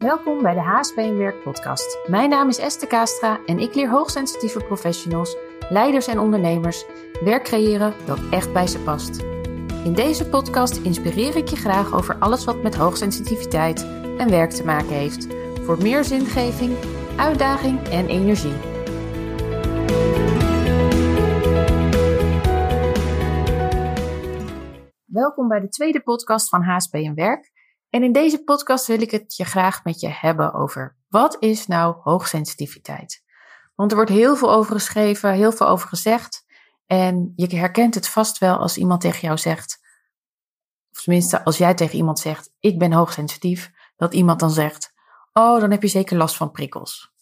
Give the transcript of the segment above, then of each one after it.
Welkom bij de HSP in Werk podcast. Mijn naam is Esther Kastra en ik leer hoogsensitieve professionals, leiders en ondernemers werk creëren dat echt bij ze past. In deze podcast inspireer ik je graag over alles wat met hoogsensitiviteit en werk te maken heeft. Voor meer zingeving, uitdaging en energie. Welkom bij de tweede podcast van HSP en Werk. En in deze podcast wil ik het je graag met je hebben over wat is nou hoogsensitiviteit? Want er wordt heel veel over geschreven, heel veel over gezegd. En je herkent het vast wel als iemand tegen jou zegt, of tenminste als jij tegen iemand zegt, ik ben hoogsensitief, dat iemand dan zegt, oh, dan heb je zeker last van prikkels.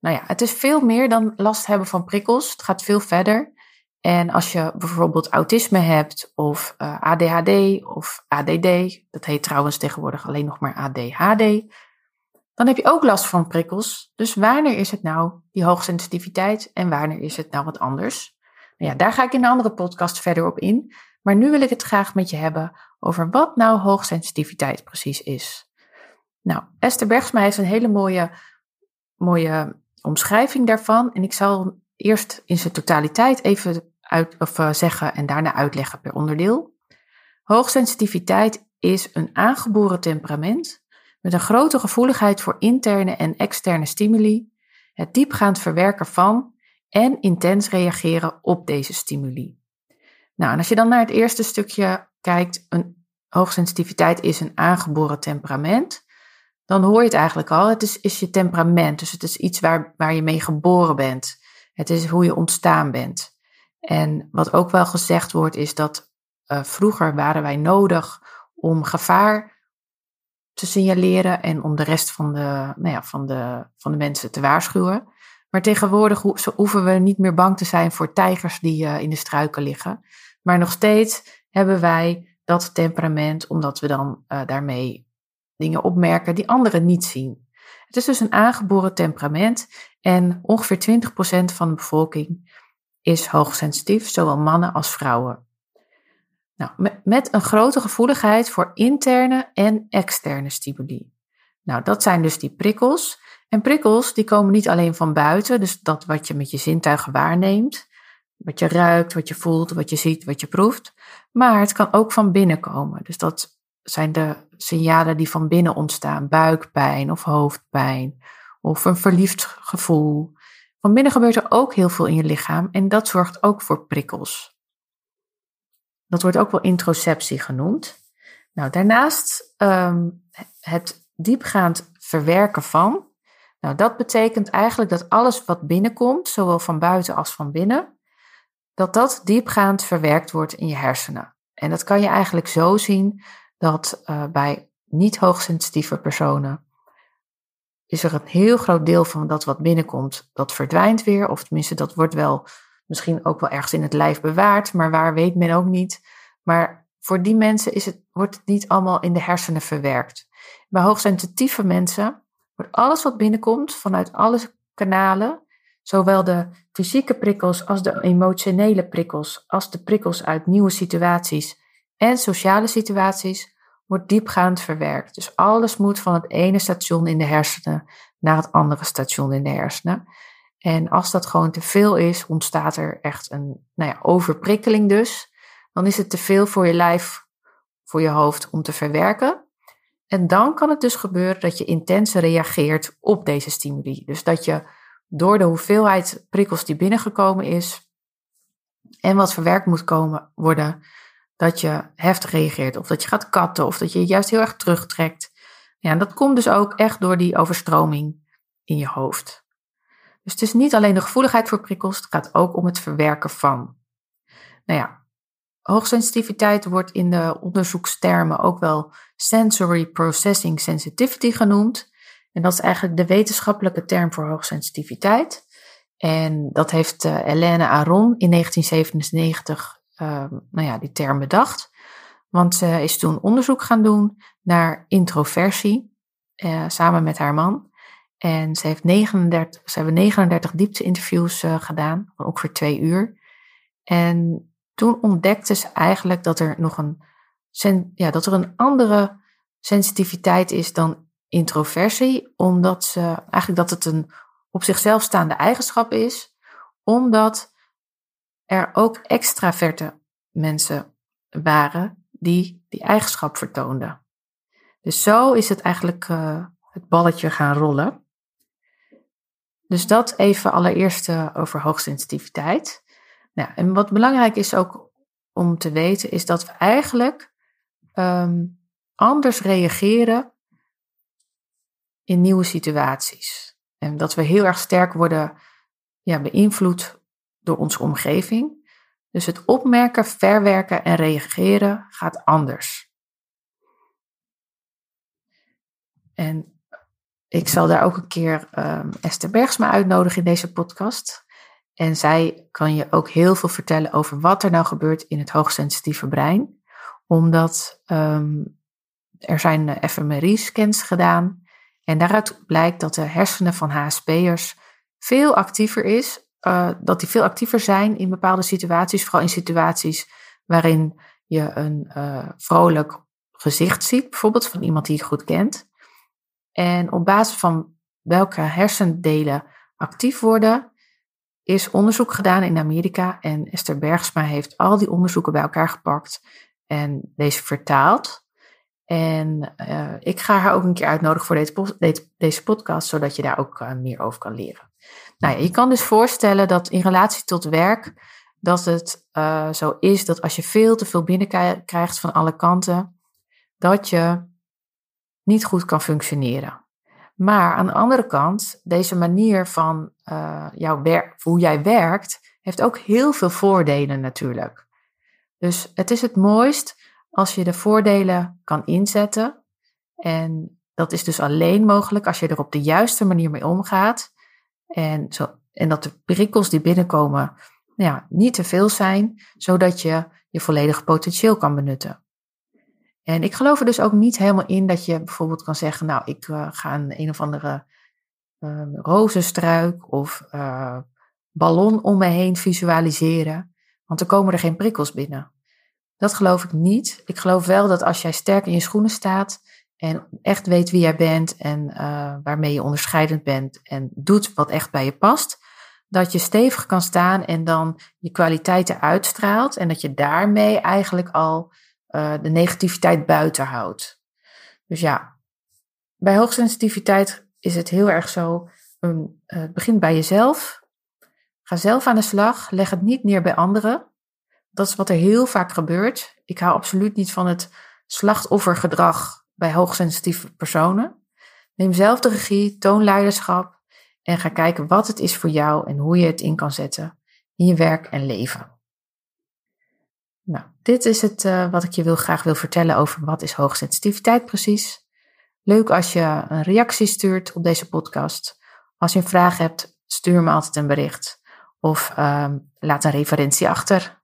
Nou ja, het is veel meer dan last hebben van prikkels. Het gaat veel verder. En als je bijvoorbeeld autisme hebt of eh, ADHD of ADD, dat heet trouwens tegenwoordig alleen nog maar ADHD, dan heb je ook last van prikkels. Dus wanneer is het nou die hoogsensitiviteit en wanneer is het nou wat anders? Nou ja, daar ga ik in een andere podcast verder op in. Maar nu wil ik het graag met je hebben over wat nou hoogsensitiviteit precies is. Nou, Esther Bergsma heeft een hele mooie, mooie omschrijving daarvan. En ik zal eerst in zijn totaliteit even uit, of, uh, zeggen en daarna uitleggen per onderdeel. Hoogsensitiviteit is een aangeboren temperament met een grote gevoeligheid voor interne en externe stimuli, het diepgaand verwerken van en intens reageren op deze stimuli. Nou, en als je dan naar het eerste stukje kijkt, een hoogsensitiviteit is een aangeboren temperament, dan hoor je het eigenlijk al. Het is, is je temperament, dus het is iets waar, waar je mee geboren bent. Het is hoe je ontstaan bent. En wat ook wel gezegd wordt, is dat uh, vroeger waren wij nodig om gevaar te signaleren en om de rest van de, nou ja, van de, van de mensen te waarschuwen. Maar tegenwoordig hoeven we niet meer bang te zijn voor tijgers die uh, in de struiken liggen. Maar nog steeds hebben wij dat temperament, omdat we dan uh, daarmee dingen opmerken die anderen niet zien. Het is dus een aangeboren temperament en ongeveer 20% van de bevolking is hoogsensitief, zowel mannen als vrouwen. Nou, met een grote gevoeligheid voor interne en externe stimuli. Nou, dat zijn dus die prikkels. En prikkels die komen niet alleen van buiten, dus dat wat je met je zintuigen waarneemt, wat je ruikt, wat je voelt, wat je ziet, wat je proeft, maar het kan ook van binnen komen. Dus dat zijn de signalen die van binnen ontstaan, buikpijn of hoofdpijn of een verliefd gevoel. Van binnen gebeurt er ook heel veel in je lichaam en dat zorgt ook voor prikkels. Dat wordt ook wel introceptie genoemd. Nou, daarnaast um, het diepgaand verwerken van. Nou, dat betekent eigenlijk dat alles wat binnenkomt, zowel van buiten als van binnen, dat dat diepgaand verwerkt wordt in je hersenen. En dat kan je eigenlijk zo zien dat uh, bij niet hoogsensitieve personen is er een heel groot deel van dat wat binnenkomt, dat verdwijnt weer. Of tenminste, dat wordt wel misschien ook wel ergens in het lijf bewaard, maar waar weet men ook niet. Maar voor die mensen is het, wordt het niet allemaal in de hersenen verwerkt. Bij hoogsensitieve mensen wordt alles wat binnenkomt vanuit alle kanalen, zowel de fysieke prikkels als de emotionele prikkels, als de prikkels uit nieuwe situaties en sociale situaties, wordt diepgaand verwerkt. Dus alles moet van het ene station in de hersenen naar het andere station in de hersenen. En als dat gewoon te veel is, ontstaat er echt een nou ja, overprikkeling dus. Dan is het te veel voor je lijf, voor je hoofd om te verwerken. En dan kan het dus gebeuren dat je intens reageert op deze stimuli. Dus dat je door de hoeveelheid prikkels die binnengekomen is en wat verwerkt moet komen worden, dat je heftig reageert, of dat je gaat katten, of dat je juist heel erg terugtrekt. Ja, en dat komt dus ook echt door die overstroming in je hoofd. Dus het is niet alleen de gevoeligheid voor prikkels, het gaat ook om het verwerken van. Nou ja, hoogsensitiviteit wordt in de onderzoekstermen ook wel sensory processing sensitivity genoemd. En dat is eigenlijk de wetenschappelijke term voor hoogsensitiviteit. En dat heeft uh, Helene Aron in 1997 Ehm, nou ja, die term bedacht. Want ze is toen onderzoek gaan doen naar introversie uh, samen met haar man. En ze, heeft 39, ze hebben 39 diepte-interviews uh, gedaan, ongeveer twee uur. En toen ontdekte ze eigenlijk dat er nog een, ja, dat er een andere sensitiviteit is dan introversie, omdat ze eigenlijk dat het een op zichzelf staande eigenschap is, omdat er ook extraverte mensen waren die die eigenschap vertoonden. Dus zo is het eigenlijk uh, het balletje gaan rollen. Dus dat even allereerst over hoogsensitiviteit. Nou, en wat belangrijk is ook om te weten, is dat we eigenlijk um, anders reageren in nieuwe situaties. En dat we heel erg sterk worden ja, beïnvloed door onze omgeving. Dus het opmerken, verwerken en reageren gaat anders. En ik zal daar ook een keer um, Esther Bergsma uitnodigen in deze podcast. En zij kan je ook heel veel vertellen over wat er nou gebeurt in het hoogsensitieve brein. Omdat um, er zijn eh, fMRI-scans gedaan. En daaruit blijkt dat de hersenen van HSP'ers veel actiever is. Uh, dat die veel actiever zijn in bepaalde situaties. Vooral in situaties waarin je een uh, vrolijk gezicht ziet. Bijvoorbeeld van iemand die je goed kent. En op basis van welke hersendelen actief worden, is onderzoek gedaan in Amerika. En Esther Bergsma heeft al die onderzoeken bij elkaar gepakt en deze vertaald. En uh, ik ga haar ook een keer uitnodigen voor deze, deze podcast, zodat je daar ook meer over kan leren. Nou je kan dus voorstellen dat in relatie tot werk, dat het uh, zo is dat als je veel te veel binnenkrijgt van alle kanten, dat je niet goed kan functioneren. Maar aan de andere kant, deze manier van jouw werk, hoe jij werkt, heeft ook heel veel voordelen natuurlijk. Dus het is het mooist als je de voordelen kan inzetten. En dat is dus alleen mogelijk als je er op de juiste manier mee omgaat. En, zo, en dat de prikkels die binnenkomen ja, niet te veel zijn, zodat je je volledige potentieel kan benutten. En ik geloof er dus ook niet helemaal in dat je bijvoorbeeld kan zeggen, nou, ik uh, ga een een of andere uh, rozenstruik of uh, ballon om me heen visualiseren, want dan komen er geen prikkels binnen. Dat geloof ik niet. Ik geloof wel dat als jij sterk in je schoenen staat en echt weet wie jij bent en uh, waarmee je onderscheidend bent en doet wat echt bij je past, dat je stevig kan staan en dan je kwaliteiten uitstraalt en dat je daarmee eigenlijk al uh, de negativiteit buiten houdt. Dus ja, bij hoogsensitiviteit is het heel erg zo, uh, het begint bij jezelf. Ga zelf aan de slag, leg het niet neer bij anderen. Dat is wat er heel vaak gebeurt. Ik hou absoluut niet van het slachtoffergedrag bij hoogsensitieve personen. Neem zelf de regie, toon leiderschap en ga kijken wat het is voor jou en hoe je het in kan zetten in je werk en leven. Nou, dit is het uh, wat ik je wil, graag wil vertellen over wat is hoogsensitiviteit precies. Leuk als je een reactie stuurt op deze podcast. Als je een vraag hebt, stuur me altijd een bericht of uh, laat een referentie achter.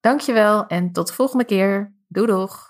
Dankjewel en tot de volgende keer. Doei doeg!